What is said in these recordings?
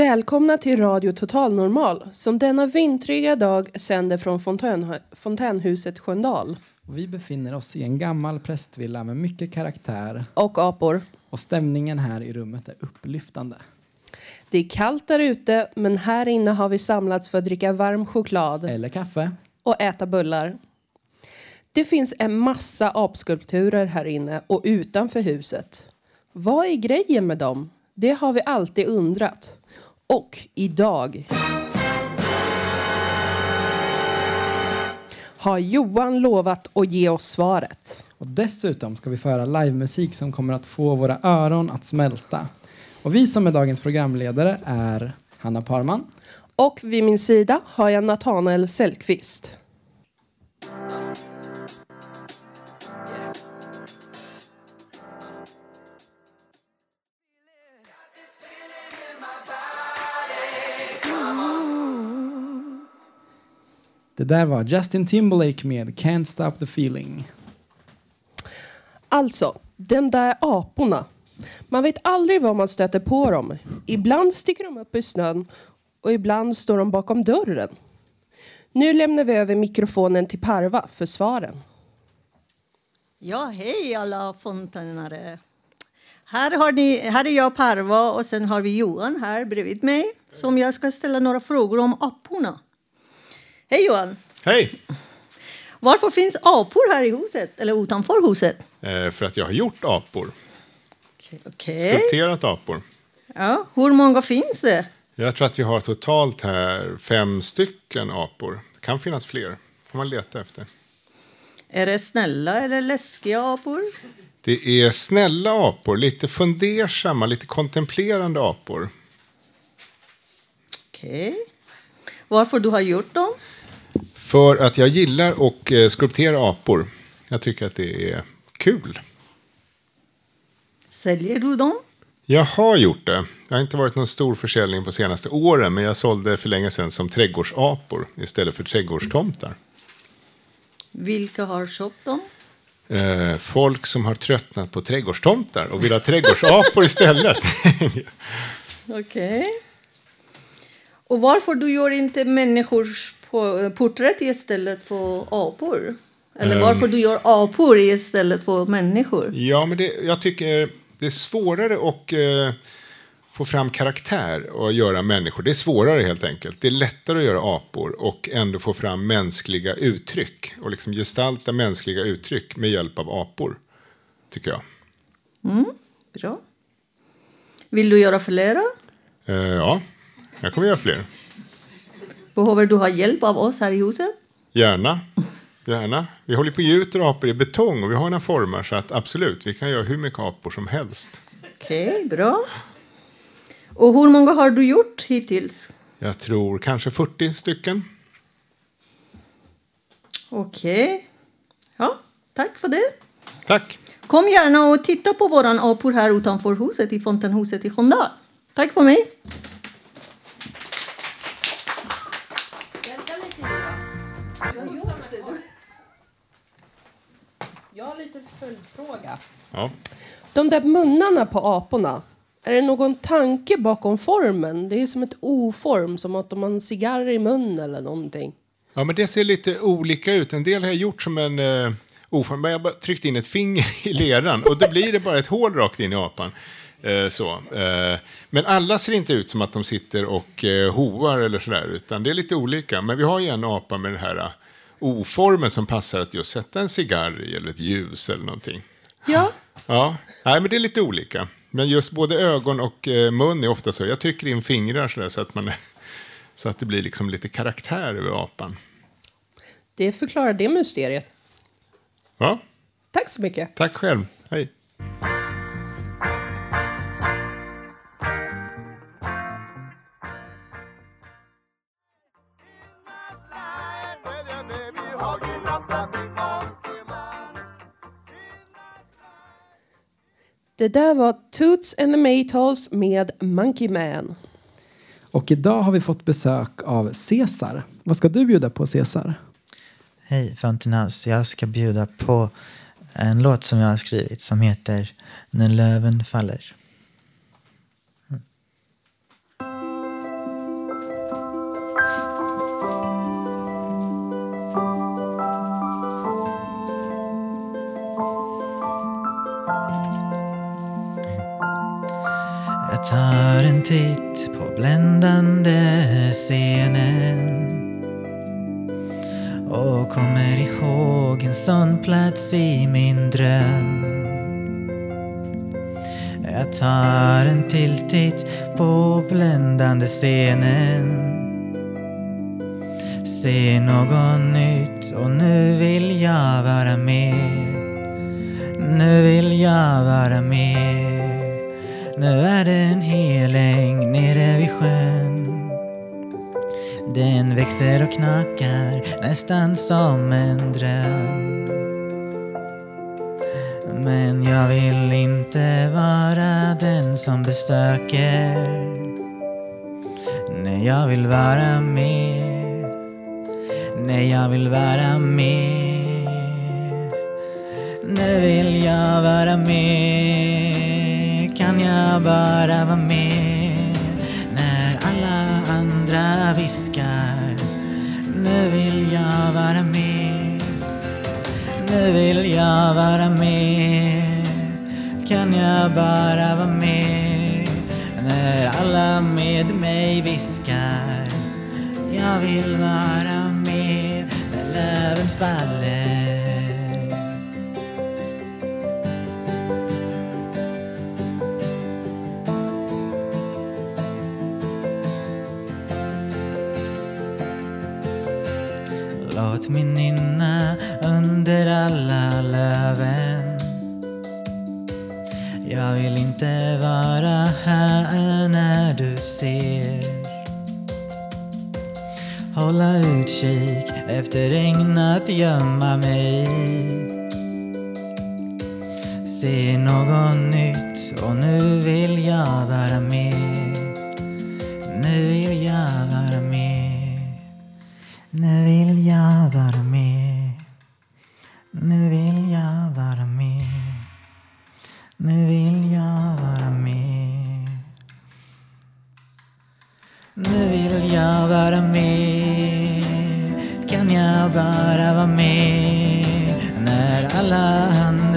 Välkomna till Radio Total Normal som denna vintriga dag sänder från fontän, fontänhuset Sköndal. Vi befinner oss i en gammal prästvilla med mycket karaktär Och apor. och stämningen här i rummet är upplyftande. Det är kallt där ute men här inne har vi samlats för att dricka varm choklad Eller kaffe. och äta bullar. Det finns en massa apskulpturer här inne och utanför huset. Vad är grejen med dem? Det har vi alltid undrat. Och idag har Johan lovat att ge oss svaret. Och dessutom ska vi föra livemusik som kommer att få våra öron att smälta. Och vi som är dagens programledare är Hanna Parman. Och vid min sida har jag Nathanael Sellqvist. Det där var Justin Timberlake med Can't Stop the Feeling. Alltså, de där aporna. Man vet aldrig var man stöter på dem. Ibland sticker de upp i snön och ibland står de bakom dörren. Nu lämnar vi över mikrofonen till Parva för svaren. Ja, hej alla fontänare. Här, har ni, här är jag, Parva, och sen har vi Johan här bredvid mig som jag ska ställa några frågor om aporna. Hej Johan! Hej! Varför finns apor här i huset, eller utanför huset? Eh, för att jag har gjort apor. Okej. Skulpterat apor. Ja, hur många finns det? Jag tror att vi har totalt här fem stycken apor. Det kan finnas fler. får man leta efter. Är det snälla eller läskiga apor? Det är snälla apor, lite fundersamma, lite kontemplerande apor. Okej. Varför du har gjort dem? För att jag gillar att eh, skulptera apor. Jag tycker att det är kul. Säljer du dem? Jag har gjort det. Det har inte varit någon stor försäljning på senaste åren, men jag sålde för länge sedan som trädgårdsapor istället för trädgårdstomtar. Vilka har köpt dem? Eh, folk som har tröttnat på trädgårdstomtar och vill ha trädgårdsapor istället. Okej. Och varför du gör inte människors porträtt istället för apor? Eller Ehm. varför du gör apor istället för människor? ja, men det, jag tycker det är svårare att eh, få fram karaktär och göra människor. Det är svårare helt enkelt. Det är lättare att göra apor och ändå få fram mänskliga uttryck och liksom gestalta mänskliga uttryck med hjälp av apor, tycker jag. Bra. Vill du göra flera? Eh, ja, jag kommer göra fler. Behöver du ha hjälp av oss här i huset? Gärna. Gärna. Vi håller på och gjuter apor i betong och vi har några former så att absolut, vi kan göra hur mycket apor som helst. Okej, bra. Och hur många har du gjort hittills? Jag tror kanske 40 stycken. Okej. Ja, tack för det. Tack. Kom gärna och titta på våran apor här utanför huset i Fontenhuset i Sköndal. Tack för mig. Jag har lite följdfråga. Ja. De där munnarna på aporna. Är det någon tanke bakom formen? Det är som ett O-form, som att de har en cigarr i munnen eller någonting. ja, men det ser lite olika ut. En del har jag gjort som en eh, oform. Jag har bara tryckt in ett finger i leran och då blir det bara ett hål rakt in i apan. Eh, så. Eh, men alla ser inte ut som att de sitter och eh, hoar eller sådär, utan det är lite olika. Men vi har ju en apa med den här eh, O-formen som passar att just sätta en cigarr i eller ett ljus eller någonting. Ja, Ja, nej, men det är lite olika. Men just både ögon och eh, mun är ofta så. Jag trycker in fingrar så, där, så, att, man, så att det blir liksom lite karaktär över apan. det förklarar det mysteriet. Ja, Tack så mycket. tack själv. Hej. Det där var Toots and the Maytals med Monkey Man. Och idag har vi fått besök av Cesar. Vad ska du bjuda på Cesar? Hej Fountain House. Jag ska bjuda på en låt som jag har skrivit som heter När löven faller. Scenen. Och kommer ihåg en sån plats i min dröm. Jag tar en till titt på bländande scenen. Ser något nytt och nu vill jag vara med. Nu vill jag vara med. Nu är det en hel äng nere vid sjön. Den växer och knakar nästan som en dröm. Men jag vill inte vara den som besöker Nej, jag vill vara med. Nej, jag vill vara med. Nu vill jag vara med? Kan jag bara vara med? När alla andra visste nu vill jag vara med. Nu vill jag vara med. Kan jag bara vara med? När alla med mig viskar Jag vill vara med. När löven faller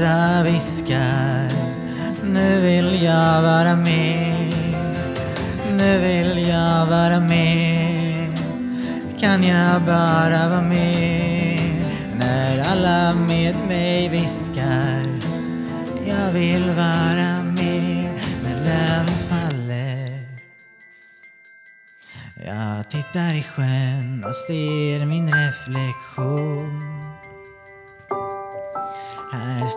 andra viskar. Nu vill jag vara med. Nu vill jag vara med. Kan jag bara vara med? När alla med mig viskar. Jag vill vara med. När löven faller. Jag tittar i sjön och ser min reflektion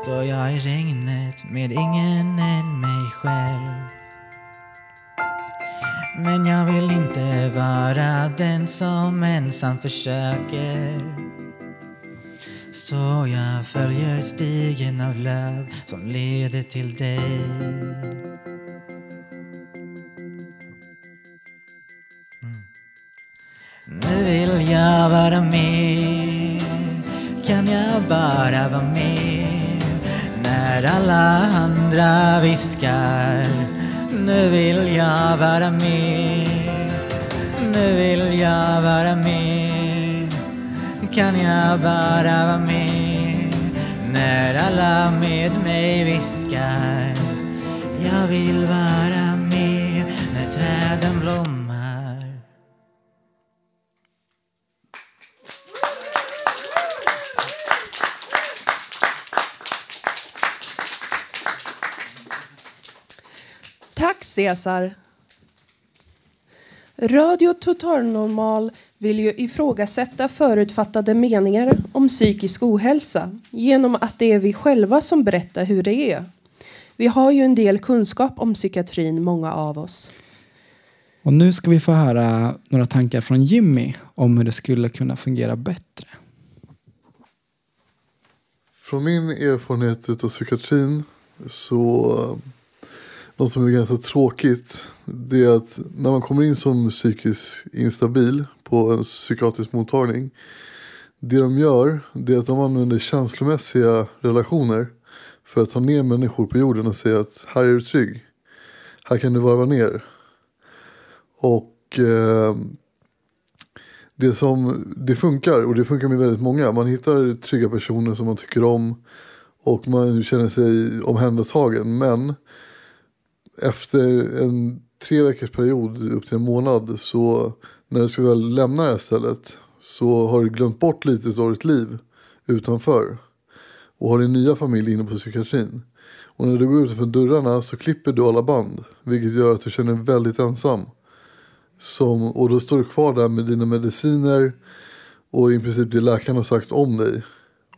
står jag i regnet med ingen än mig själv. Men jag vill inte vara den som ensam försöker. Så jag följer stigen av löv som leder till dig. Mm. Nu vill jag vara med. Kan jag bara vara med? När alla andra viskar nu vill jag vara med. Nu vill jag vara med. Kan jag bara vara med? När alla med mig viskar Jag vill vara med. När träden blommar Tack Cesar. Radio Total Normal vill ju ifrågasätta förutfattade meningar om psykisk ohälsa genom att det är vi själva som berättar hur det är. Vi har ju en del kunskap om psykiatrin, många av oss. Och nu ska vi få höra några tankar från Jimmy om hur det skulle kunna fungera bättre. Från min erfarenhet utav psykiatrin så något som är ganska tråkigt. Det är att när man kommer in som psykiskt instabil på en psykiatrisk mottagning. Det de gör det är att de använder känslomässiga relationer för att ta ner människor på jorden och säga att här är du trygg. Här kan du varva ner. Och eh, det som det funkar och det funkar med väldigt många. Man hittar trygga personer som man tycker om och man känner sig omhändertagen. Men efter en tre veckors period upp till en månad så när du ska väl lämna det här stället så har du glömt bort lite av ditt liv utanför och har din nya familj inne på psykiatrin. Och när du går utanför dörrarna så klipper du alla band vilket gör att du känner dig väldigt ensam. Som, och då står du kvar där med dina mediciner och i princip det läkaren har sagt om dig.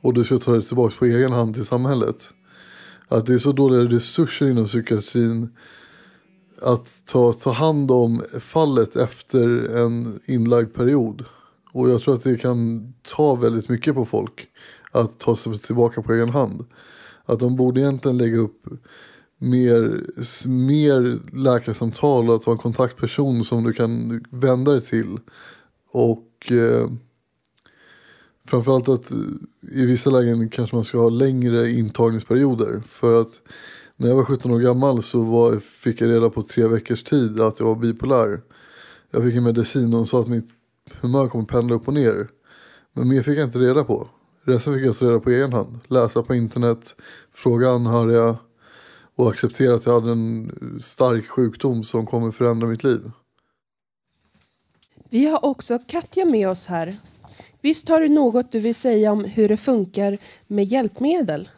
Och du ska ta dig tillbaka på egen hand till samhället. Att det är så dåliga resurser inom psykiatrin att ta, ta hand om fallet efter en inlagd period. Och jag tror att det kan ta väldigt mycket på folk att ta sig tillbaka på egen hand. Att de borde egentligen lägga upp mer, mer läkarsamtal och att ha en kontaktperson som du kan vända dig till. Och eh, framförallt att eh, i vissa lägen kanske man ska ha längre intagningsperioder. För att när jag var 17 år gammal så var, fick jag reda på tre veckors tid att jag var bipolär. Jag fick en medicin och de sa att mitt humör kommer pendla upp och ner. Men mer fick jag inte reda på. Resten fick jag ta reda på egen hand. Läsa på internet, fråga anhöriga och acceptera att jag hade en stark sjukdom som kommer förändra mitt liv. Vi har också Katja med oss här. Visst har du något du vill säga om hur det funkar med hjälpmedel?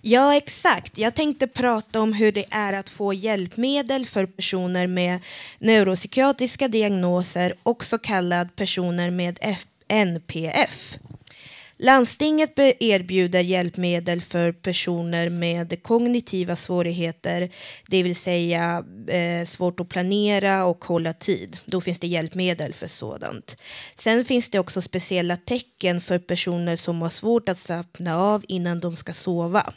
Ja, exakt. Jag tänkte prata om hur det är att få hjälpmedel för personer med neuropsykiatriska diagnoser, också kallad personer med NPF. Landstinget erbjuder hjälpmedel för personer med kognitiva svårigheter, det vill säga eh, svårt att planera och hålla tid. Då finns det hjälpmedel för sådant. Sen finns det också speciella tecken för personer som har svårt att slappna av innan de ska sova.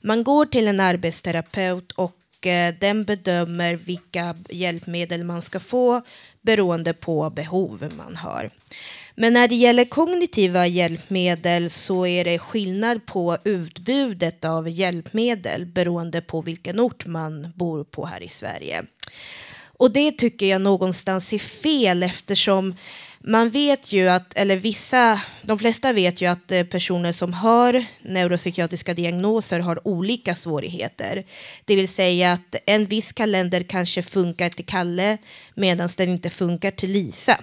Man går till en arbetsterapeut och eh, den bedömer vilka hjälpmedel man ska få beroende på behov man har. Men när det gäller kognitiva hjälpmedel så är det skillnad på utbudet av hjälpmedel beroende på vilken ort man bor på här i Sverige. Och det tycker jag någonstans är fel eftersom man vet ju att, eller vissa, de flesta vet ju att eh, personer som har neuropsykiatriska diagnoser har olika svårigheter. Det vill säga att en viss kalender kanske funkar till Kalle medan den inte funkar till Lisa.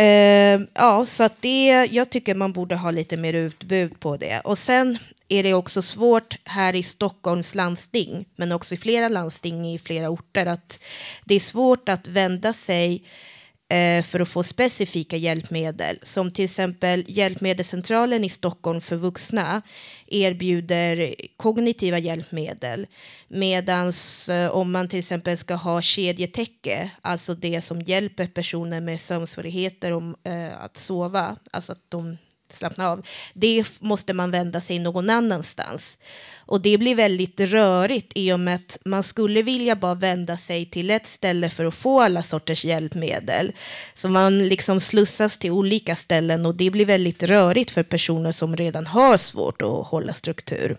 Uh, ja, så att det, jag tycker man borde ha lite mer utbud på det. Och sen är det också svårt här i Stockholms landsting, men också i flera landsting i flera orter, att det är svårt att vända sig Eh, Eh, för att få specifika hjälpmedel. Som till exempel Hjälpmedelscentralen i Stockholm för vuxna erbjuder kognitiva hjälpmedel. Medan eh, om man till exempel ska ha kedjetäcke, alltså det som hjälper personer med sömnsvårigheter om, eh, att sova, alltså att de slappna av. Det måste man vända sig någon annanstans. Och det blir väldigt rörigt i och med att man skulle vilja bara vända sig till ett ställe för att få alla sorters hjälpmedel. Så man liksom slussas till olika ställen och det blir väldigt rörigt för personer som redan har svårt att hålla struktur.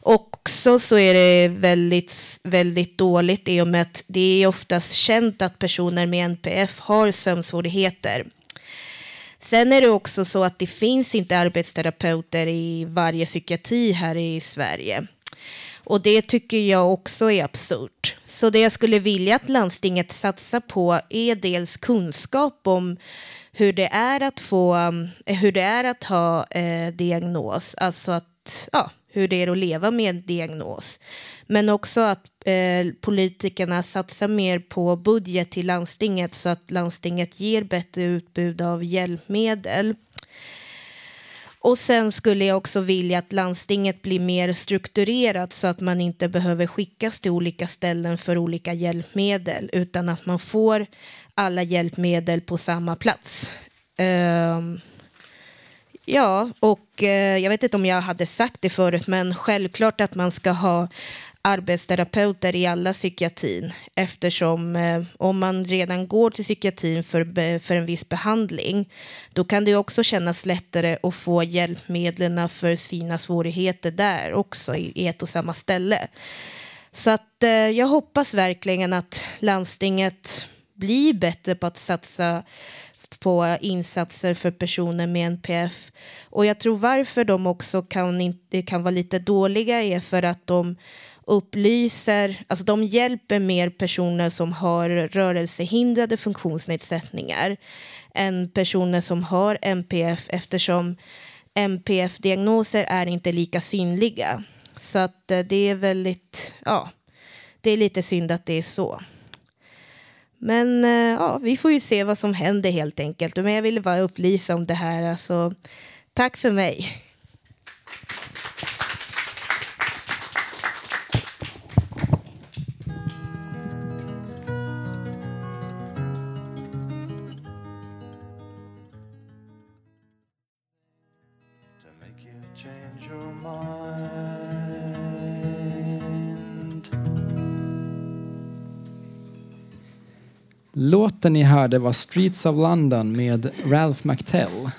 Också så är det väldigt, väldigt dåligt i och med att det är oftast känt att personer med NPF har sömnsvårigheter. Sen är det också så att det finns inte arbetsterapeuter i varje psykiatri här i Sverige. Och det tycker jag också är absurt. Så det jag skulle vilja att landstinget satsar på är dels kunskap om hur det är att få, eh, hur det är att ha eh, diagnos, alltså att, ja, hur det är att leva med en diagnos. Men också att eh, politikerna satsar mer på budget till landstinget så att landstinget ger bättre utbud av hjälpmedel. Och sen skulle jag också vilja att landstinget blir mer strukturerat så att man inte behöver skickas till olika ställen för olika hjälpmedel utan att man får alla hjälpmedel på samma plats. Um, Ja, och eh, jag vet inte om jag hade sagt det förut, men självklart att man ska ha arbetsterapeuter i alla psykiatrin eftersom eh, om man redan går till psykiatrin för, för en viss behandling då kan det också kännas lättare att få hjälpmedlen för sina svårigheter där också i, i ett och samma ställe. Så att eh, jag hoppas verkligen att landstinget blir bättre på att satsa på insatser för personer med NPF. Och jag tror varför de också kan, inte, kan vara lite dåliga är för att de upplyser, alltså de hjälper mer personer som har rörelsehindrade funktionsnedsättningar än personer som har NPF eftersom NPF-diagnoser är inte lika synliga. Så att eh, det är väldigt, ja, det är lite synd att det är så. Men eh, ja, vi får ju se vad som händer helt enkelt. Men jag ville bara upplysa om det här. Alltså, tack för mig. to make you change your mind. Låten ni hörde var Streets of London med Ralph McTell.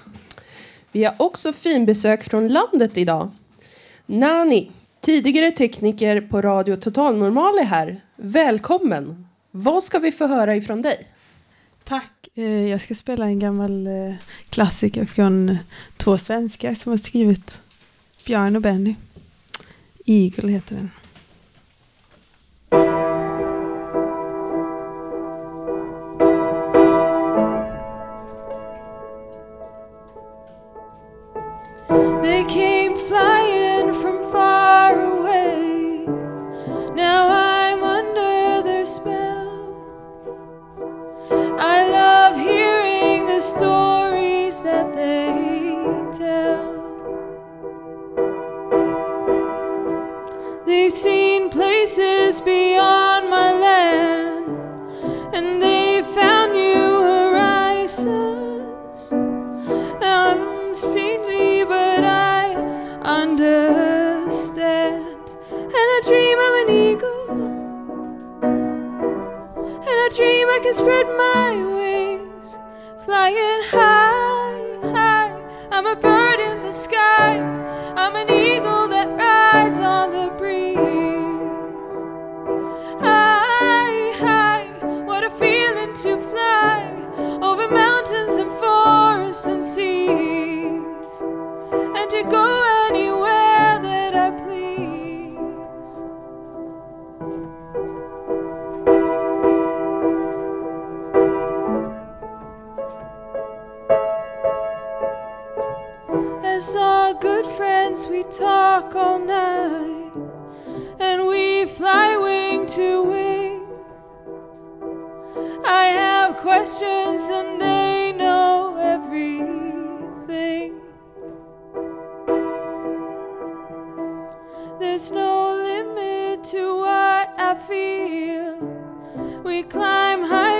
Vi har också finbesök från landet idag. Nani, tidigare tekniker på Radio Totalnormal är här. Välkommen! Vad ska vi få höra ifrån dig? Tack. Eh, Jag ska spela en gammal eh, klassiker från två svenskar som har skrivit Björn och Benny. Eagle heter den. They've seen places beyond my land, and they found new horizons. I'm speedy, but I understand. And I dream I'm an eagle. And I dream I can spread my wings, flying high, As all good friends, we talk all night and we fly wing to wing. I have questions and they know everything. There's no limit to what I feel. We climb higher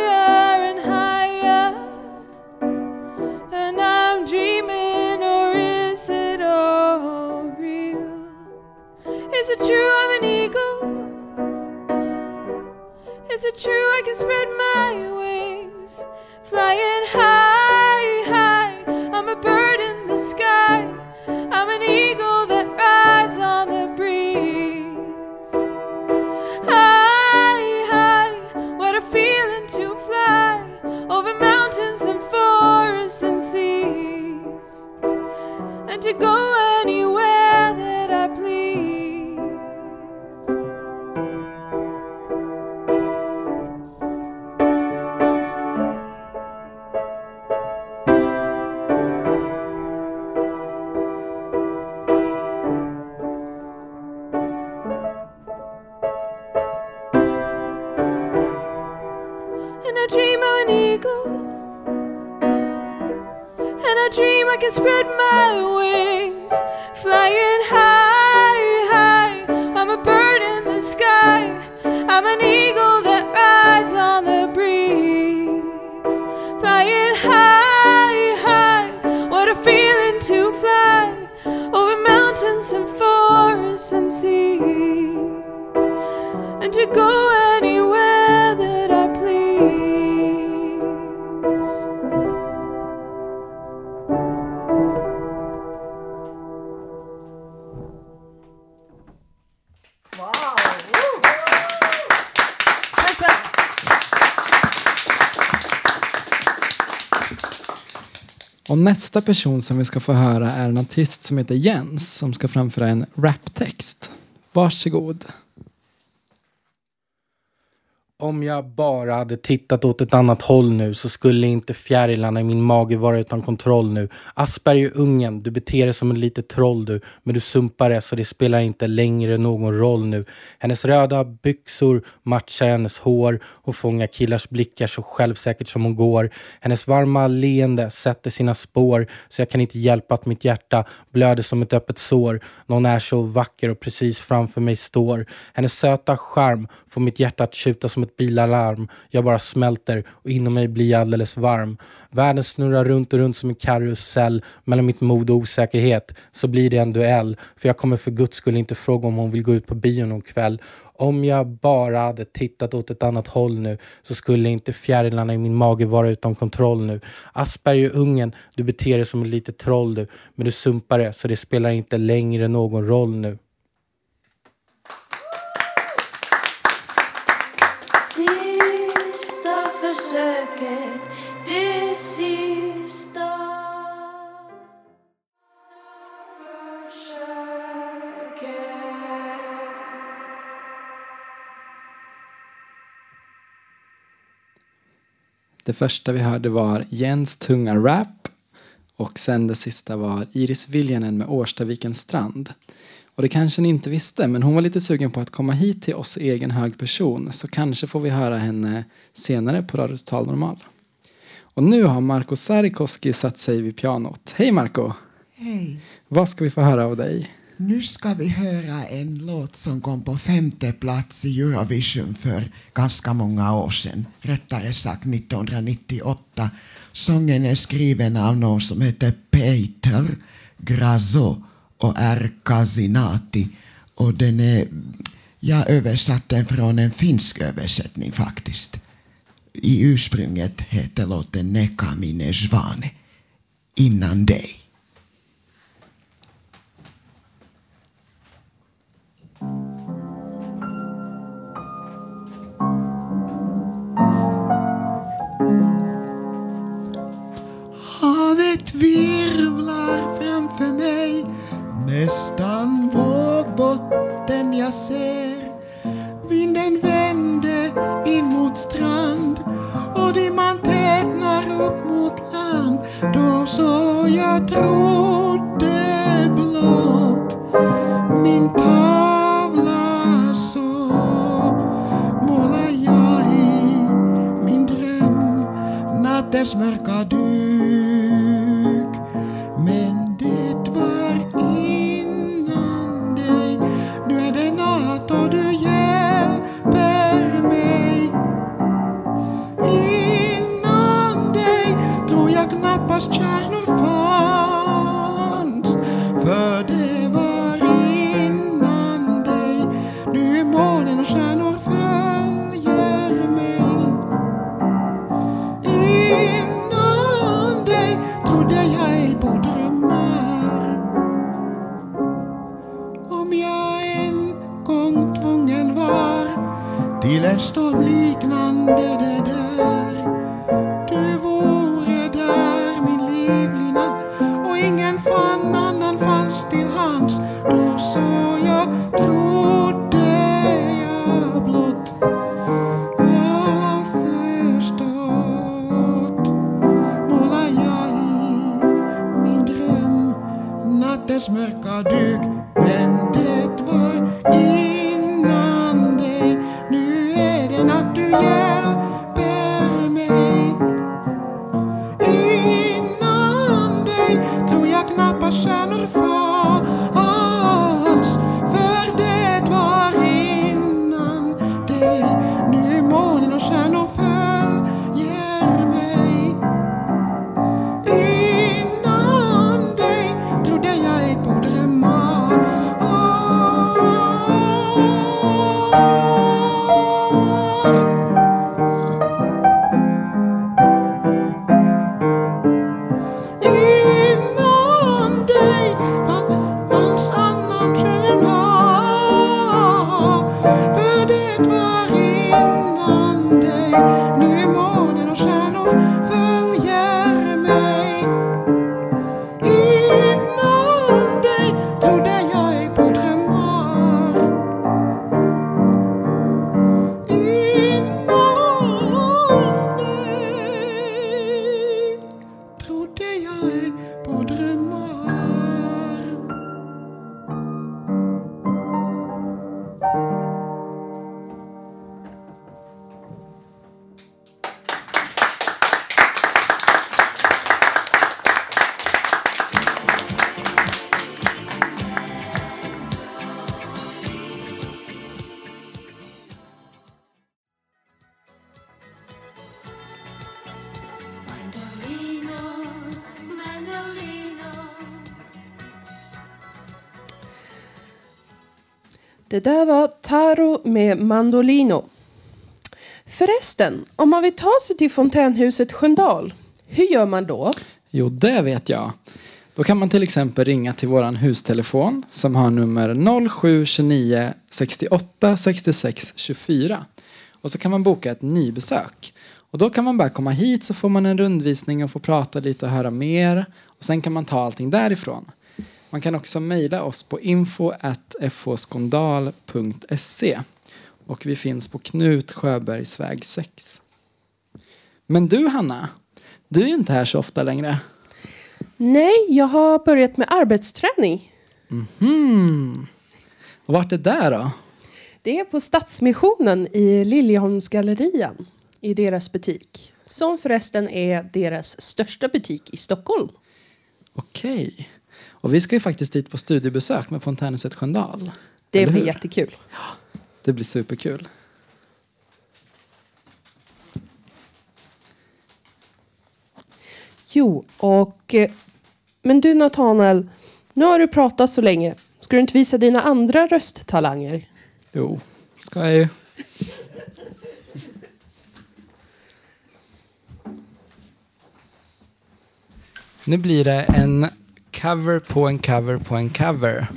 go Och nästa person som vi ska få höra är en artist som heter Jens som ska framföra en raptext. Varsågod. Om jag bara hade tittat åt ett annat håll nu så skulle inte fjärilarna i min mage vara utan kontroll nu. Asperger-ungen, du beter dig som en litet troll du. Men du sumpar det så det spelar inte längre någon roll nu. Hennes röda byxor matchar hennes hår. och fångar killars blickar så självsäkert som hon går. Hennes varma leende sätter sina spår så jag kan inte hjälpa att mitt hjärta blöder som ett öppet sår. Någon är så vacker och precis framför mig står. Hennes söta charm får mitt hjärta att tjuta som ett bilalarm. Jag bara smälter och inom mig blir jag alldeles varm. Världen snurrar runt och runt som en karusell. Mellan mitt mod och osäkerhet så blir det en duell. För jag kommer för guds skull inte fråga om hon vill gå ut på bio någon kväll. Om jag bara hade tittat åt ett annat håll nu så skulle inte fjärilarna i min mage vara utan kontroll nu. Asperger-ungen, du beter dig som ett litet troll du. Men du sumpar det så det spelar inte längre någon roll nu. Det första vi hörde var Jens tunga rap och sen det sista var Iris Viljanen med Årstavikens strand. Och det kanske ni inte visste, men hon var lite sugen på att komma hit till oss i egen hög person. Så kanske får vi höra henne senare på Radio Total Normal. Och nu har Marco Sarikoski satt sig vid pianot. Hej Marco! Hej. Vad ska vi få höra av dig? Nu ska vi höra en låt som kom på femte plats i Eurovision för ganska många år sedan. Rättare sagt 1998. Sången är skriven av någon som heter Peter Grazo och är Kazinati. Och den är, jag översatte den från en finsk översättning faktiskt. I ursprunget heter låten Neka mine svane, Innan dig. Nästan vågbotten jag ser. Vinden vände in mot strand och dimman tätnar upp mot land. Då så jag trodde blott min tavla. Så målar jag i min dröm. Nattens mörka duk. Där var Taro med Mandolino. Förresten, om man vill ta sig till fontänhuset Sköndal, hur gör man då? Jo, det vet jag. Då kan man till exempel ringa till vår hustelefon som har nummer 0729 68 66 24. Och så kan man boka ett nybesök. Och då kan man bara komma hit så får man en rundvisning och få prata lite och höra mer. Och sen kan man ta allting därifrån. Man kan också mejla oss på info.fhskondal.se och vi finns på Knut Sjöbergsväg 6. Men du Hanna, du är inte här så ofta längre. Nej, jag har börjat med arbetsträning. Mhm. Och vart är det då? Det är på Stadsmissionen i Liljeholmsgallerian i deras butik. Som förresten är deras största butik i Stockholm. Okej. Och vi ska ju faktiskt dit på studiebesök med Fontänhuset Sköndal. Det blir hur? jättekul. Det blir superkul. Jo, och... eh, Men du Nathanael, nu har du pratat så länge. Ska du inte visa dina andra rösttalanger? Jo, ska jag ju. Nu blir det en cover på en cover på en cover.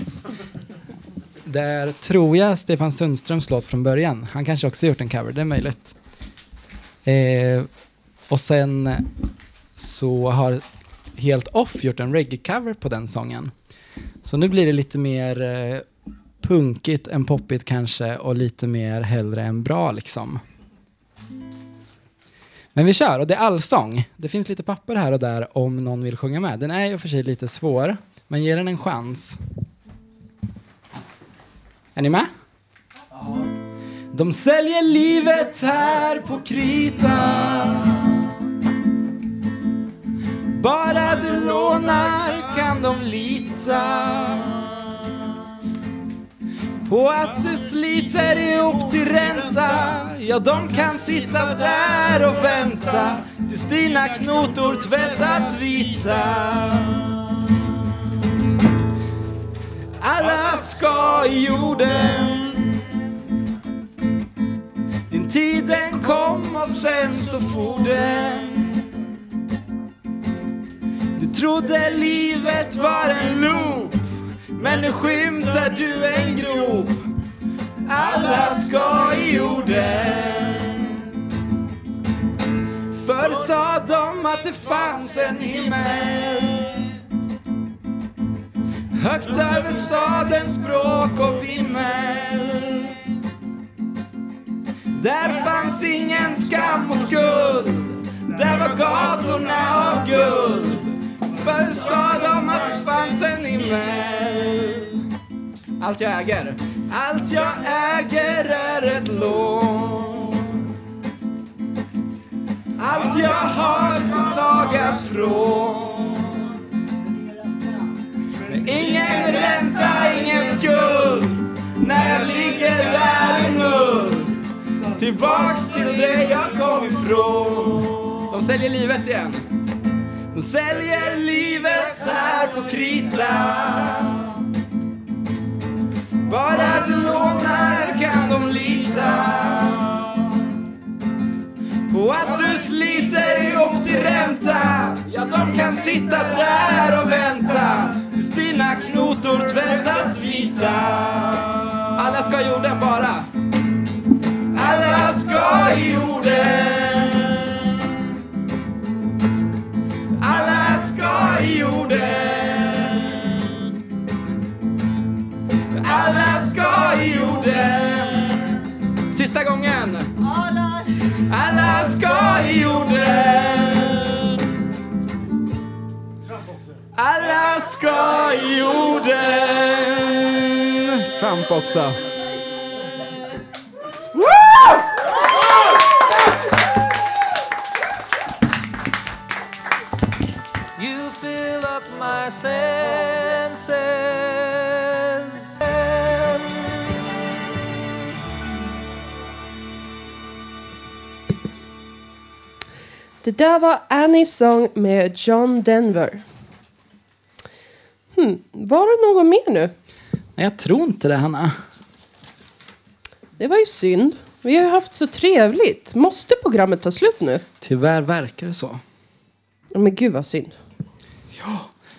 Där tror jag Stefan Sundström slås från början. Han kanske också gjort en cover, det är möjligt. Eh, och sen så har Helt Off gjort en reggae-cover på den sången. Så nu blir det lite mer eh, punkigt än poppigt kanske och lite mer hellre än bra liksom. Men vi kör och det är allsång. Det finns lite papper här och där om någon vill sjunga med. Den är ju för sig lite svår, men ge den en chans. Är ni med? De säljer livet här på krita Bara du lånar kan de lita på att du sliter ihop till ränta Ja, de kan sitta där och vänta tills dina knotor tvättats vita. Alla ska i jorden. Din tid den kom och sen så for den. Du trodde livet var en loop men nu skymtar du en grop. Alla ska i jorden. Förr sa de att det fanns en himmel. Högt över stadens bråk och vimmel. Där fanns ingen skam och skuld. Där var gatorna av guld. Förr sa de att det fanns en himmel. Allt jag äger. Allt jag äger är ett lån. Allt jag har ska tagas från. Ingen ränta, ingen skuld. När jag ligger där i null Tillbaks till det jag kom ifrån. De säljer livet igen. De säljer livet här på krita. Bara du lånar kan de lita På att du sliter ihop till ränta. Ja, de kan sitta där och vänta Tills dina knotor tvättas vita. Alla ska i jorden bara. Alla ska i jorden. Trump också! You fill up my senses. Det där var Annies sång med John Denver. Hmm, var det någon mer nu? Nej, jag tror inte det, Hanna. Det var ju synd. Vi har ju haft så trevligt. Måste programmet ta slut nu? Tyvärr verkar det så. Ja, Men gud vad synd.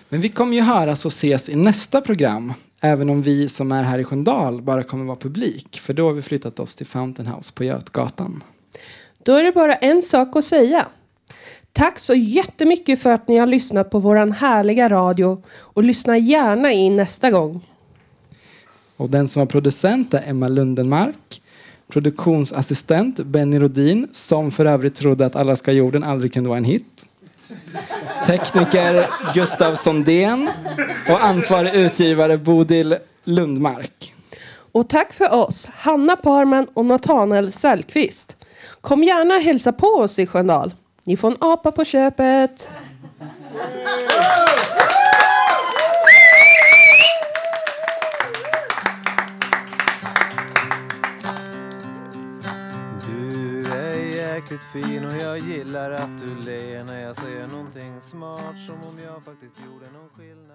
Men vi kommer ju höras och ses i nästa program. Även om vi som är här i Sköndal bara kommer vara publik. För då har vi flyttat oss till Fountain House på Götgatan. Då är det bara en sak att säga. Tack så jättemycket för att ni har lyssnat på våran härliga radio och lyssna gärna in nästa gång. Och den som var producent är Emma Lundenmark. Produktionsassistent Benny Rodin, som för övrigt trodde att Alla ska jorden aldrig kunde vara en hit. Tekniker Gustav Sondén och ansvarig utgivare Bodil Lundmark. Och tack för oss, Hanna Parman och Nathanael Sällqvist. Kom gärna och hälsa på oss i Sköndal. Ni får en apa på köpet. Jäkligt fin och jag gillar att du ler när jag säger någonting smart som om jag faktiskt gjorde någon skillnad.